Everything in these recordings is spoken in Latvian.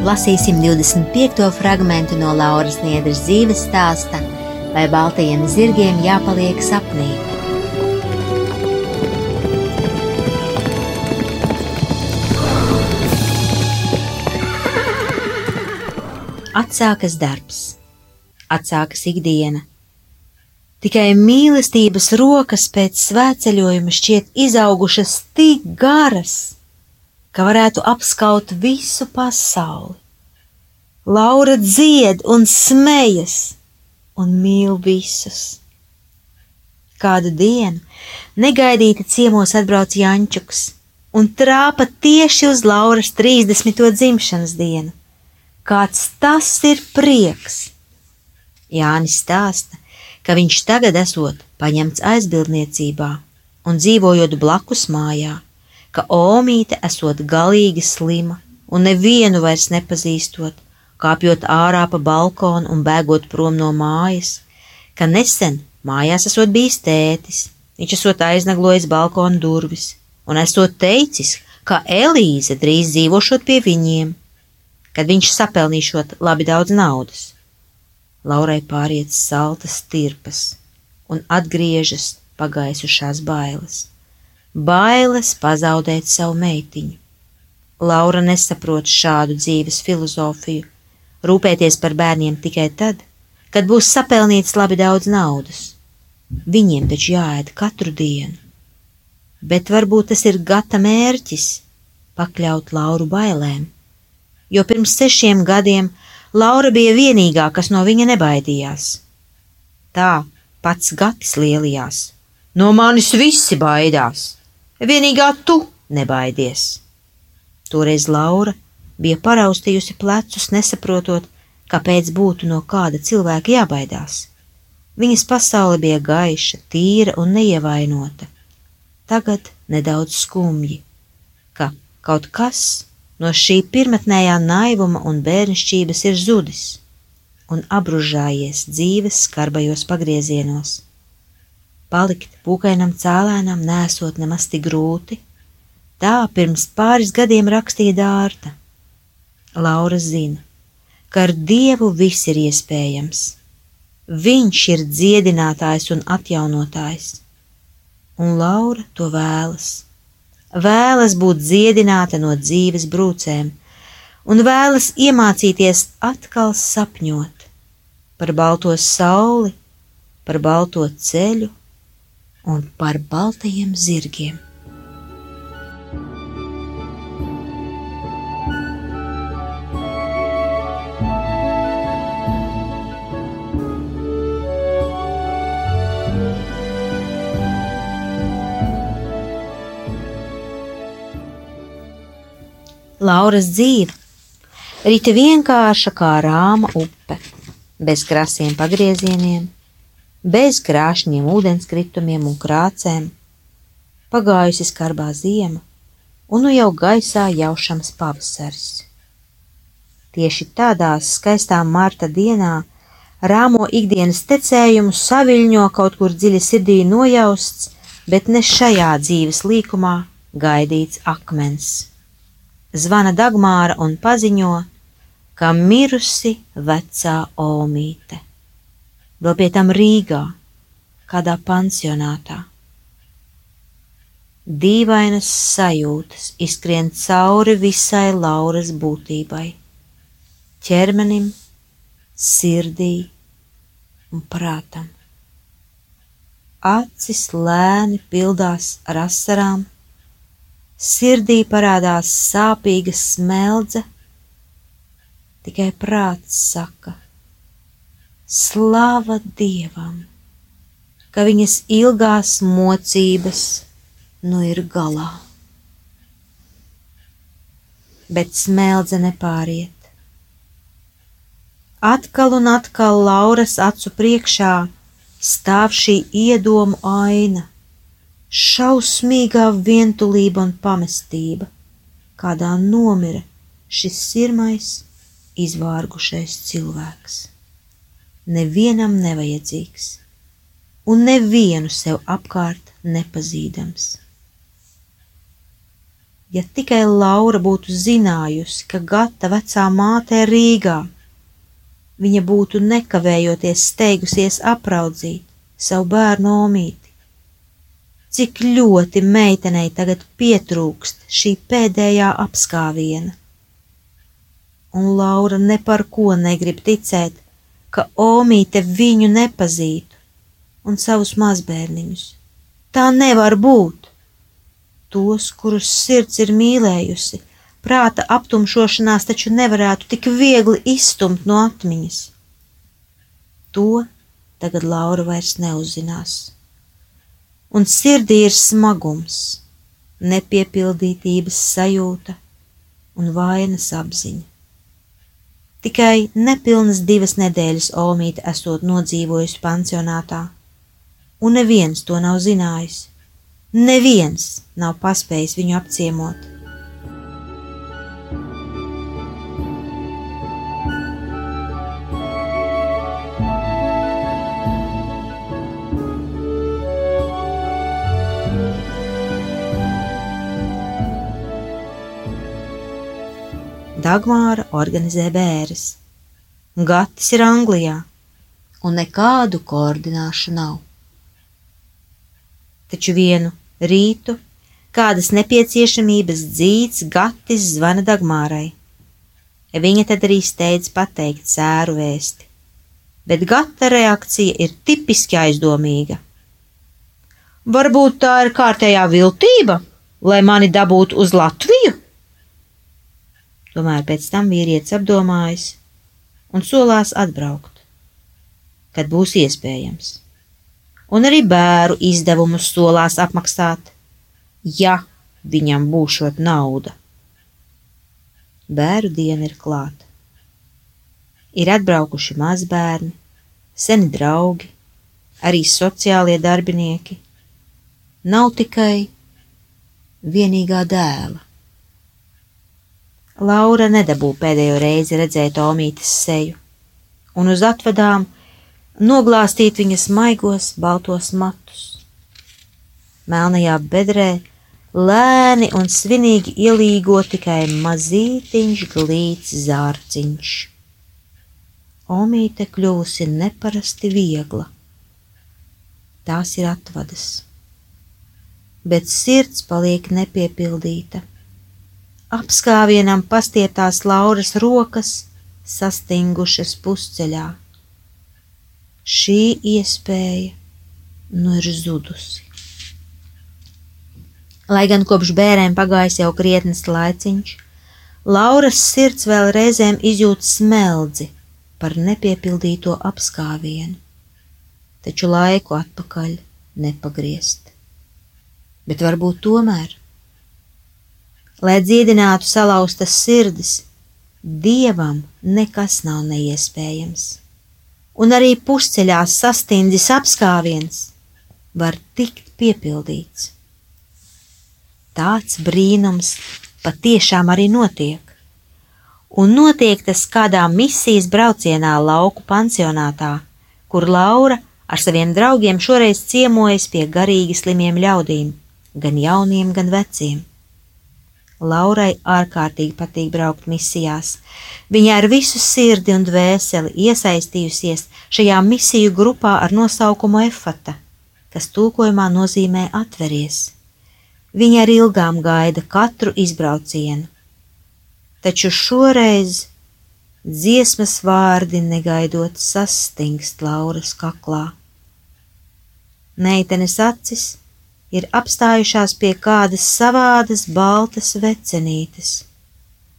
Lasīsim 25. fragment no Lauras Niedras dzīves stāsta, vai baltajiem zirgiem jāpaliek sapnī. Atsākas darbs, atsākas ikdiena. Tikai mīlestības rokas pēc svētceļojuma šķiet izaugušas tik garas, ka varētu apskaut visu pasauli. Laura dzied un smejas un mīl visus. Kādu dienu negaidīti ciemos atbrauc Jančuks un trāpa tieši uz Lauras 30. dzimšanas dienu. Kāds tas ir prieks! Jānis stāsta, ka viņš tagad esot paņemts aizbildniecībā un dzīvojot blakus mājā ka Omīte esot galīgi slima un nevienu vairs nepazīstot, kāpjot ārā pa balkonu un bēgot prom no mājas, ka nesen mājās esot bijis tētis, viņš esot aiznaglojis balkonu durvis un esot teicis, ka Elīze drīz dzīvošot pie viņiem, kad viņš sapelnīšot labi daudz naudas. Laurai pāriet saltas tirpas un atgriežas pagaisušās bailes bailes pazaudēt savu meitiņu. Laura nesaprot šādu dzīves filozofiju, rūpēties par bērniem tikai tad, kad būs sapelnīts labi daudz naudas. Viņiem taču jāēd katru dienu. Bet varbūt tas ir gata mērķis pakļaut Lauru bailēm, jo pirms sešiem gadiem Laura bija vienīgā, kas no viņa nebaidījās. Tā pats Gatis lielījās. No manis visi baidās! Vienīgā tu nebaidies. Toreiz Laura bija paraustījusi plecus, nesaprotot, kāpēc būtu no kāda cilvēka jābaidās. Viņas pasaule bija gaiša, tīra un neievainota. Tagad nedaudz skumji, ka kaut kas no šī pirmotnējā naivuma un bērnišķības ir zudis un apbružājies dzīves skarbajos pagriezienos. Palikt pūkainam cēlēnam nesot nemaz tik grūti. Tā pirms pāris gadiem rakstīja Dārta. Laura zina, ka ar Dievu viss ir iespējams. Viņš ir dziedinātājs un atjaunotājs, un Laura to vēlas. Vēlas būt dziedināta no dzīves brūcēm, un vēlas iemācīties atkal sapņot par balto sauli, par balto ceļu un par baltajiem zirgiem. Lauras dzīve rita vienkārša kā rāma upe, bez krasiem pagriezieniem, bez krāšņiem ūdenskritumiem un krācēm. Pagājusi skarbā ziema, un nu jau gaisā jaušams pavasaris. Tieši tādās skaistā marta dienā rāmo ikdienas tecējumu saviļņo kaut kur dziļi sirdī nojausts, bet ne šajā dzīves līkumā gaidīts akmens. Zvana Dagmāra un paziņo, ka mirusi vecā omīte vēl pie tam Rīgā, kādā pansionātā. Dīvainas sajūtas izskrien cauri visai Lauras būtībai, ķermenim, sirdī un prātam. Acis lēni pildās ar asarām, sirdī parādās sāpīga smeldze, tikai prāts saka: Slava Dievam, ka viņas ilgās mocības nu ir galā. Bet smeldze nepāriet. Atkal un atkal Lauras acu priekšā stāv šī iedomu aina, šausmīgā vientulība un pamestība, kādā nomira šis sirmais, izvārgušais cilvēks. Nevienam nevajadzīgs, un nevienu sev apkārt nepazīdams. Ja tikai Laura būtu zinājusi, ka Gata vecā māte ir Rīgā, viņa būtu nekavējoties steigusies apraudzīt savu bērnu omīti. Cik ļoti meitenei tagad pietrūkst šī pēdējā apskāviena. Un Laura ne par ko negrib ticēt, ka omīte viņu nepazītu un savus mazbērniņus. Tā nevar būt! tos, kurus sirds ir mīlējusi, prāta aptumšošanās taču nevarētu tik viegli izstumt no atmiņas. To tagad Laura vairs neuzzinās. Un sirdī ir smagums, nepiepildītības sajūta un vainas apziņa. Tikai nepilnas divas nedēļas Olmīte esot nodzīvojusi pansionātā, un neviens to nav zinājis Neviens nav paspējis viņu apciemot. Dagmāra organizē bērres. Gatis ir Anglijā, un nekādu koordināšu nav. Taču vienu rītu, kādas nepieciešamības dzīts Gatis zvana Dagmārai. Viņa tad arī steidz pateikt sēru vēsti, bet Gata reakcija ir tipiski aizdomīga. Varbūt tā ir kārtējā viltība, lai mani dabūtu uz Latviju? Tomēr pēc tam vīrietis apdomājas un solās atbraukt, kad būs iespējams un arī bēru izdevumus solās apmaksāt, ja viņam būšot nauda. Bēru diena ir klāta. Ir atbraukuši mazbērni, seni draugi, arī sociālie darbinieki. Nav tikai vienīgā dēla. Laura nedabū pēdējo reizi redzēt Omītes seju, un uz atvadām noglāstīt viņas maigos baltos matus. Melnajā bedrē lēni un svinīgi ielīgo tikai mazītiņš glīts zārciņš. Omīte kļuvusi neparasti viegla. Tās ir atvadas, bet sirds paliek nepiepildīta. Apskāvienam pastieptās Lauras rokas sastingušas pusceļā šī iespēja nu ir zudusi. Lai gan kopš bērniem pagājis jau krietnes laiciņš, Lauras sirds vēl reizēm izjūt smeldzi par nepiepildīto apskāvienu, taču laiku atpakaļ nepagriezt. Bet varbūt tomēr, lai dziedinātu salauztas sirdis, dievam nekas nav neiespējams un arī pusceļā sastindzis apskāviens var tikt piepildīts. Tāds brīnums patiešām arī notiek, un notiek tas kādā misijas braucienā lauku pansionātā, kur Laura ar saviem draugiem šoreiz ciemojas pie garīgi slimiem ļaudīm, gan jauniem, gan veciem. Laurai ārkārtīgi patīk braukt misijās. Viņa ar visu sirdi un dvēseli iesaistījusies šajā misiju grupā ar nosaukumu Efata, kas tulkojumā nozīmē atveries. viņa ar ilgām gaida katru izbraucienu. Taču šoreiz dziesmas vārdi negaidot sastingst Lauras kaklā. Meitenes acis ir apstājušās pie kādas savādas baltas vecenītes,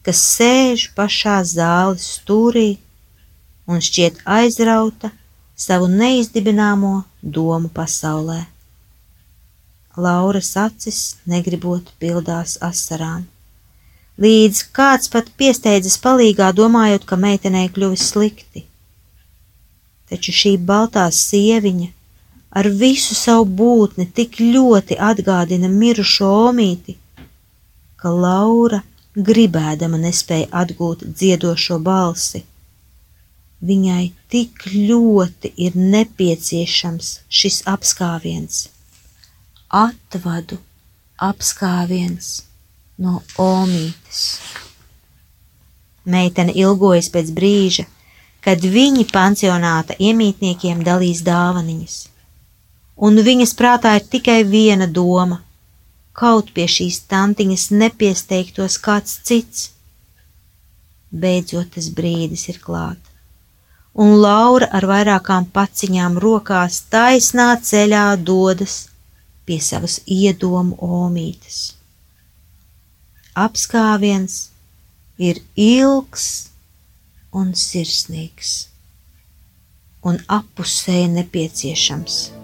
kas sēž pašā zāles stūrī un šķiet aizrauta savu neizdibināmo domu pasaulē. Lauras acis negribot pildās asarām. Līdz kāds pat piesteidzas palīgā, domājot, ka meitenei kļuvis slikti. Taču šī baltā sieviņa ar visu savu būtni tik ļoti atgādina mirušo omīti, ka Laura gribēdama nespēja atgūt dziedošo balsi. Viņai tik ļoti ir nepieciešams šis apskāviens, atvadu apskāviens no omītes. Meitene ilgojas pēc brīža, kad viņi pansionāta iemītniekiem dalīs dāvaniņas un viņas prātā ir tikai viena doma - kaut pie šīs tantiņas nepiesteigtos kāds cits. Beidzot tas brīdis ir klāt, un Laura ar vairākām paciņām rokās taisnā ceļā dodas pie savas iedomu omītes. Apskāviens ir ilgs un sirsnīgs, un apusēji nepieciešams.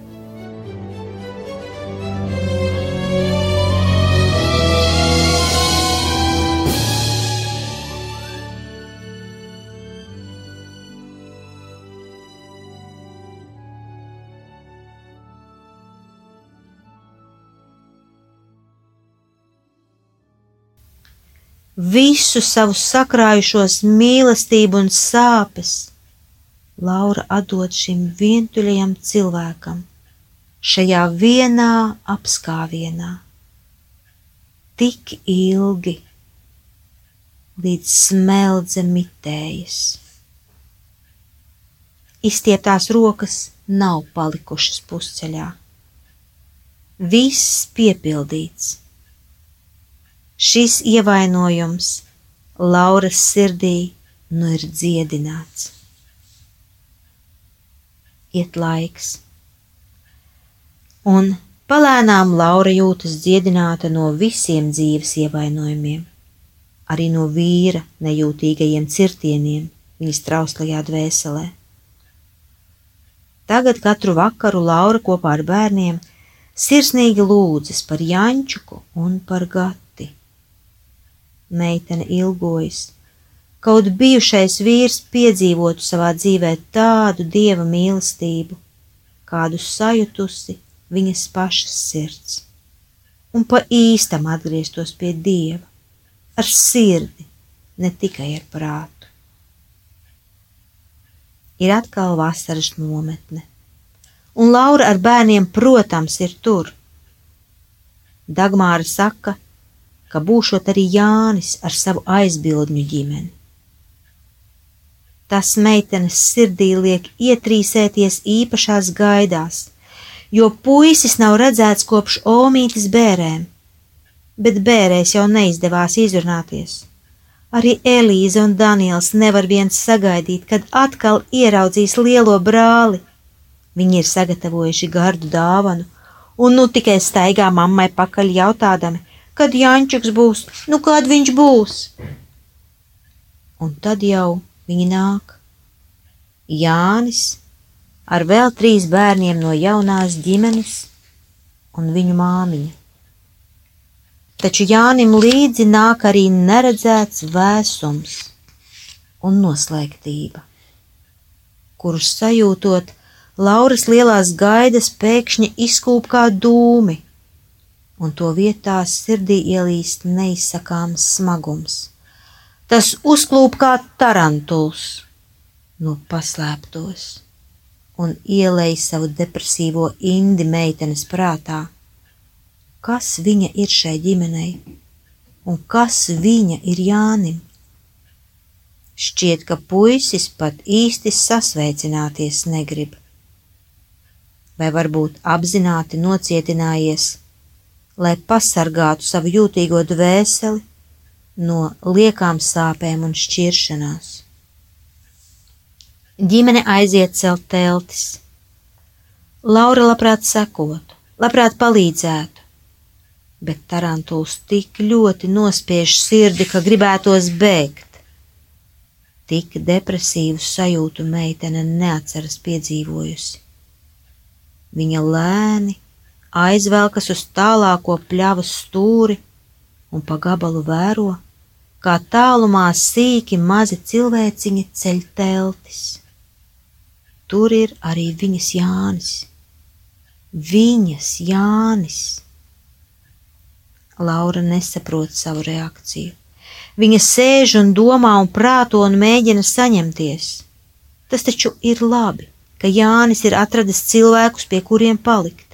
Visu savu sakrājušos mīlestību un sāpes, Laura atdod šim vientuļajam cilvēkam, šajā vienā apskāvienā. Tik ilgi, līdz smeldze mitējas. Izstieptās rokas nav palikušas pusceļā. Viss piepildīts Šis ievainojums Lauras sirdī nu ir dziedināts. Iet laiks, un palēnām Laura jūtas dziedināta no visiem dzīves ievainojumiem, arī no vīra nejūtīgajiem cirtieniem viņas trauslajā dvēselē. Tagad katru vakaru Laura kopā ar bērniem sirsnīgi lūdzas par Jančuku un par Gatu meitene ilgojas. Kaut bijušais vīrs piedzīvotu savā dzīvē tādu dieva mīlestību, kādu sajutusi viņas pašas sirds, un pa īstam atgrieztos pie dieva, ar sirdi, ne tikai ar prātu. Ir atkal vasaras nometne, un Laura ar bērniem, protams, ir tur. Dagmāra saka, ka būšot arī Jānis ar savu aizbildņu ģimeni. Tas meitenes sirdī liek ietrīsēties īpašās gaidās, jo puisis nav redzēts kopš omītes bērēm, bet bērēs jau neizdevās izrunāties. Arī Elīze un Daniels nevar viens sagaidīt, kad atkal ieraudzīs lielo brāli. Viņi ir sagatavojuši gardu dāvanu, un nu tikai staigā mammai pakaļ jautādami, kad Jančiks būs, nu kad viņš būs. Un tad jau viņi nāk. Jānis ar vēl trīs bērniem no jaunās ģimenes un viņu māmiņa. Taču Jānim līdzi nāk arī neredzēts vēsums un noslēgtība, kurus sajūtot, Lauras lielās gaidas pēkšņi izkūp kā dūmi un to vietā sirdī ielīst neizsakāms smagums. Tas uzklūp kā tarantuls no paslēptos un ielēj savu depresīvo indi meitenes prātā. Kas viņa ir šai ģimenei un kas viņa ir Jānim? Šķiet, ka puisis pat īsti sasveicināties negrib. Vai varbūt apzināti nocietinājies lai pasargātu savu jūtīgo dvēseli no liekām sāpēm un šķiršanās. Ģimene aiziet celt teltis. Laura labprāt sekotu, labprāt palīdzētu, bet tarantuls tik ļoti nospiež sirdi, ka gribētos bēgt. Tik depresīvu sajūtu meitene neatceras piedzīvojusi. Viņa lēni aizvelkas uz tālāko pļavas stūri un pa gabalu vēro, kā tālumā sīki mazi cilvēciņi ceļ teltis. Tur ir arī viņas Jānis. Viņas Jānis. Laura nesaprot savu reakciju. Viņa sēž un domā un prāto un mēģina saņemties. Tas taču ir labi, ka Jānis ir atradis cilvēkus, pie kuriem palikt.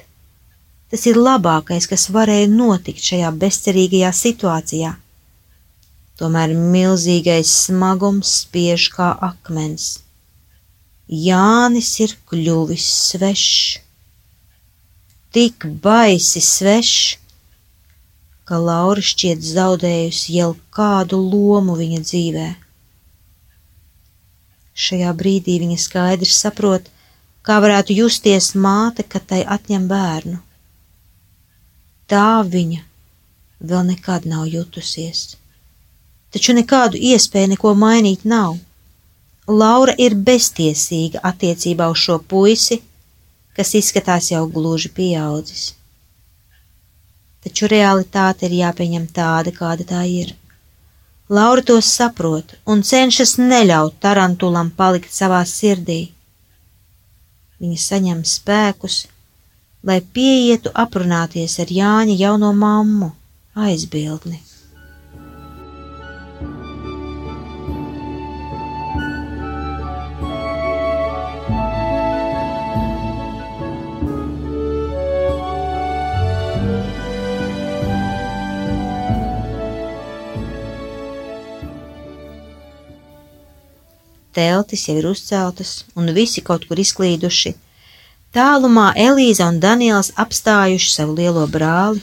Tas ir labākais, kas varēja notikt šajā bezcerīgajā situācijā. Tomēr milzīgais smagums spiež kā akmens. Jānis ir kļuvis svešs, tik baisi svešs, ka Laura šķiet zaudējusi jau kādu lomu viņa dzīvē. Šajā brīdī viņa skaidri saprot, kā varētu justies māte, kad tai atņem bērnu tā viņa vēl nekad nav jutusies. Taču nekādu iespēju neko mainīt nav. Laura ir beztiesīga attiecībā uz šo puisi, kas izskatās jau gluži pieaudzis. Taču realitāte ir jāpieņem tāda, kāda tā ir. Laura to saprot un cenšas neļaut tarantulam palikt savā sirdī. Viņa saņem spēkus, lai pieietu aprunāties ar Jāņa jauno mammu aizbildni. Teltis jau ir uzceltas, un visi kaut kur izklīduši, Tālumā Elīza un Daniels apstājuši savu lielo brāli,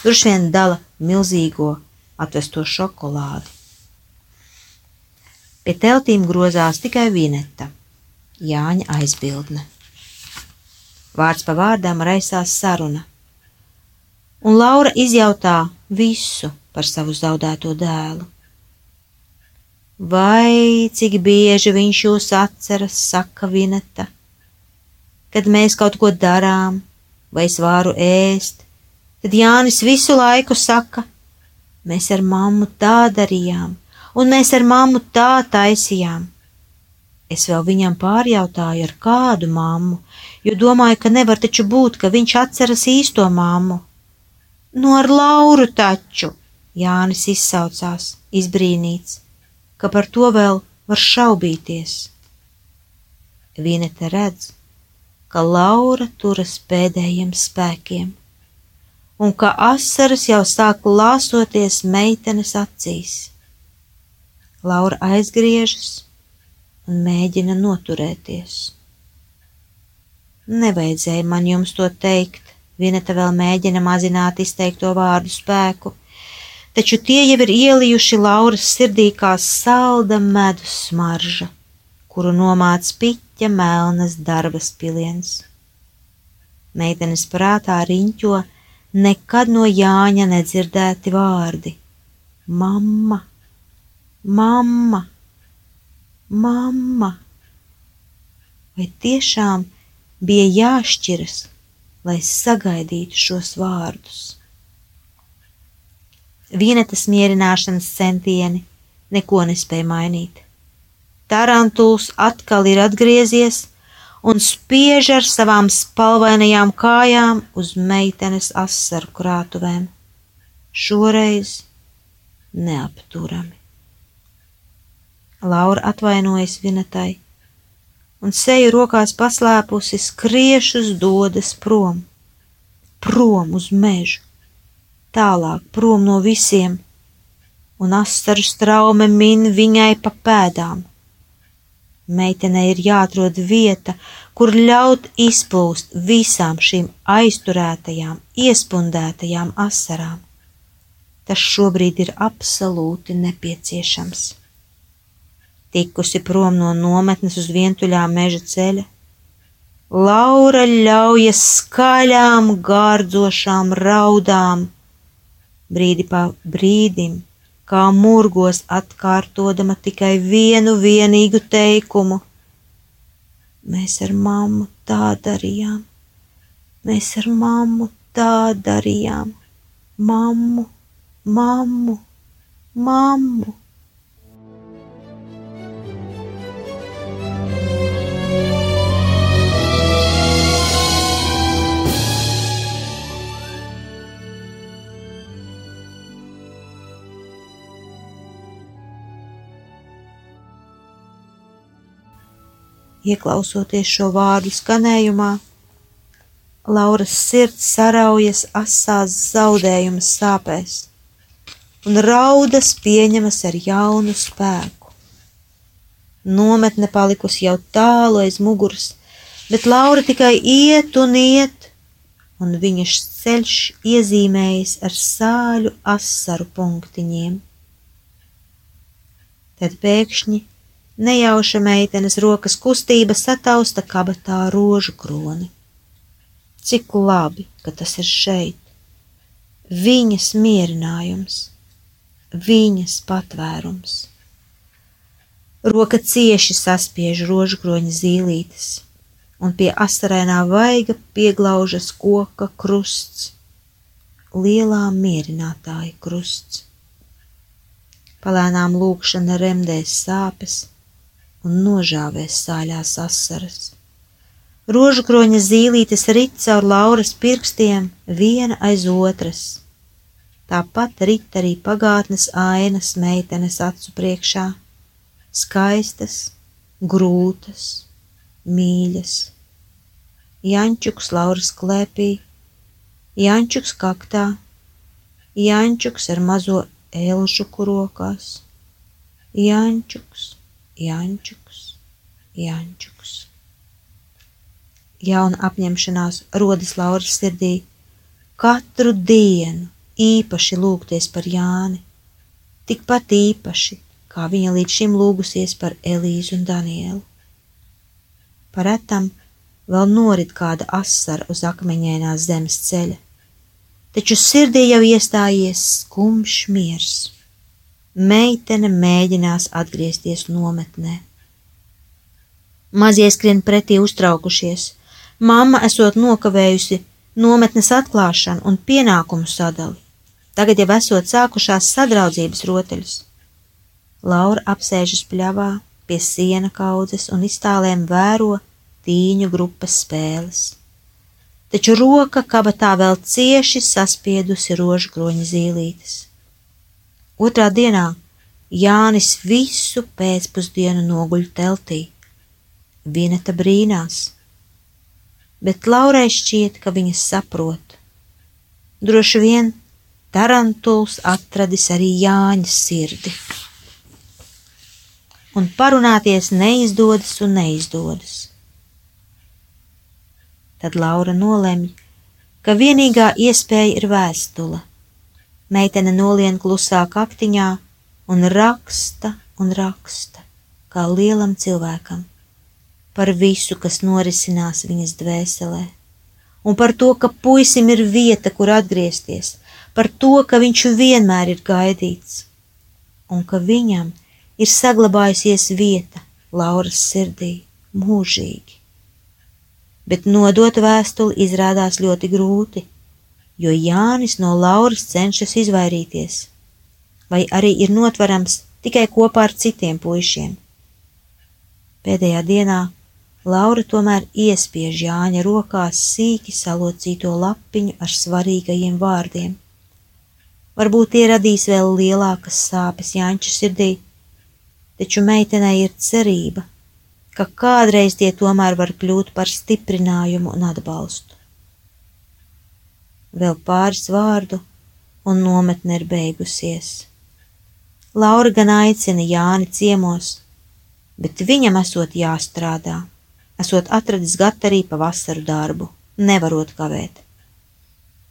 droši vien dala milzīgo atvesto šokolādi. Pie teltīm grozās tikai Vineta, Jāņa aizbildne. Vārds pa vārdām raisās saruna, un Laura izjautā visu par savu zaudēto dēlu. Vai cik bieži viņš jūs atceras, saka Vineta kad mēs kaut ko darām, vai es varu ēst, tad Jānis visu laiku saka, mēs ar mammu tā darījām, un mēs ar mammu tā taisījām. Es vēl viņam pārjautāju, ar kādu mammu, jo domāju, ka nevar taču būt, ka viņš atceras īsto mammu. No nu, ar Lauru taču, Jānis izsaucās, izbrīnīts, ka par to vēl var šaubīties. Vienete redz, ka Laura turas pēdējiem spēkiem, un ka asaras jau sāk lāsoties meitenes acīs. Laura aizgriežas un mēģina noturēties. Nevajadzēja man jums to teikt, Vineta vēl mēģina mazināt izteikto vārdu spēku, taču tie jau ir ielijuši Lauras sirdī kā salda medus smarža kuru nomāca piķa melnas darbas piliens. Meitenes prātā riņķo nekad no Jāņa nedzirdēti vārdi - mamma, mamma, mamma. Vai tiešām bija jāšķiras, lai sagaidītu šos vārdus? Vienetas mierināšanas centieni neko nespēja mainīt. Tarantuls atkal ir atgriezies un spiež ar savām spalvainajām kājām uz meitenes asaru krātuvēm. Šoreiz neapturami. Laura atvainojas Vinetai un seju rokās paslēpusi skriešus dodas prom, prom uz mežu, tālāk prom no visiem, un asaru straume min viņai pa pēdām Meitenei ir jāatrod vieta, kur ļaut izplūst visām šīm aizturētajām, iespundētajām asarām. Tas šobrīd ir absolūti nepieciešams. Tikusi prom no nometnes uz vientuļā meža ceļa, Laura ļaujas skaļām, gārdzošām raudām, brīdi pa brīdim kā murgos atkārtodama tikai vienu vienīgu teikumu. Mēs ar mammu tā darījām, mēs ar mammu tā darījām, mammu, mammu, mammu. Ieklausoties šo vārdu skanējumā, Lauras sirds saraujas asās zaudējuma sāpēs, un raudas pieņemas ar jaunu spēku. Nometne palikusi jau tālu aiz muguras, bet Laura tikai iet un iet, un viņas ceļš iezīmējas ar sāļu asaru punktiņiem. Tad pēkšņi Nejauša meitenes rokas kustība satausta kabatā rožu kroni. Cik labi, ka tas ir šeit. Viņas mierinājums, viņas patvērums. Roka cieši saspiež rožu kroņa zīlītes, un pie asarēnā vaiga pieglaužas koka krusts, lielā mierinātāja krusts. Palēnām lūkšana remdēs sāpes un nožāvēs sāļās asaras. Rožu kroņa zīlītes rit caur Lauras pirkstiem viena aiz otras. Tāpat rit arī pagātnes ainas meitenes acu priekšā, skaistas, grūtas, mīļas. Jančuks Lauras klēpī, Jančuks kaktā, Jančuks ar mazo elžu kurokās, Jančuks Jančuks, Jančuks. Jauna apņemšanās rodas Lauras sirdī. Katru dienu īpaši lūgties par Jāni, tikpat īpaši, kā viņa līdz šim lūgusies par Elīzu un Danielu. Paretam vēl norit kāda asara uz akmeņainās zemes ceļa, taču sirdī jau iestājies skumjš miers meitene mēģinās atgriezties nometnē. Mazie skrien pretī uztraukušies. Mamma esot nokavējusi nometnes atklāšanu un pienākumu sadali. Tagad jau esot sākušās sadraudzības rotaļas. Laura apsēžas pļavā pie siena kaudzes un iztālēm vēro tīņu grupas spēles. Taču roka kabatā vēl cieši saspiedusi rožu kroņa zīlītes. Otrā dienā Jānis visu pēcpusdienu noguļ teltī. Vineta brīnās, bet Laurai šķiet, ka viņa saprot. Droši vien tarantuls atradis arī Jāņa sirdi. Un parunāties neizdodas un neizdodas. Tad Laura nolemj, ka vienīgā iespēja ir vēstule Meitene nolien klusā kaktiņā un raksta un raksta, kā lielam cilvēkam, par visu, kas norisinās viņas dvēselē, un par to, ka puisim ir vieta, kur atgriezties, par to, ka viņš vienmēr ir gaidīts, un ka viņam ir saglabājusies vieta Lauras sirdī mūžīgi. Bet nodot vēstuli izrādās ļoti grūti jo Jānis no Lauras cenšas izvairīties, vai arī ir notverams tikai kopā ar citiem puišiem. Pēdējā dienā Laura tomēr iespiež Jāņa rokās sīki salocīto lapiņu ar svarīgajiem vārdiem. Varbūt tie radīs vēl lielākas sāpes Jāņa sirdī, taču meitenei ir cerība, ka kādreiz tie tomēr var kļūt par stiprinājumu un atbalstu vēl pāris vārdu, un nometne ir beigusies. Laura gan aicina Jāni ciemos, bet viņam esot jāstrādā, esot atradis gatarī pa vasaru darbu, nevarot kavēt.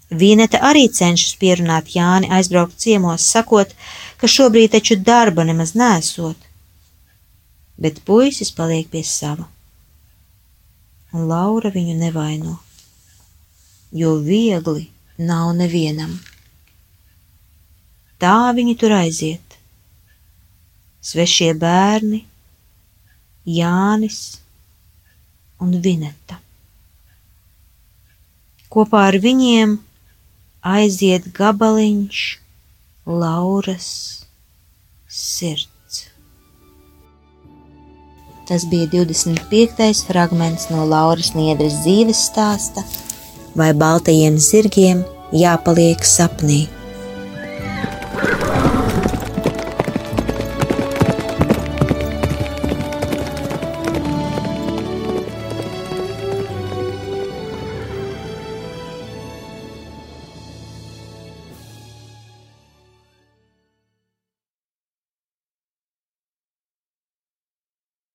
Vīnete arī cenšas pierunāt Jāni aizbraukt ciemos, sakot, ka šobrīd taču darba nemaz nesot, bet puisis paliek pie sava. Un Laura viņu nevaino, jo viegli nav nevienam. Tā viņi tur aiziet. Svešie bērni, Jānis un Vineta. Kopā ar viņiem aiziet gabaliņš Lauras sirds. Tas bija 25. fragments no Lauras Niedres dzīves stāsta, vai baltajiem zirgiem jāpaliek sapnī.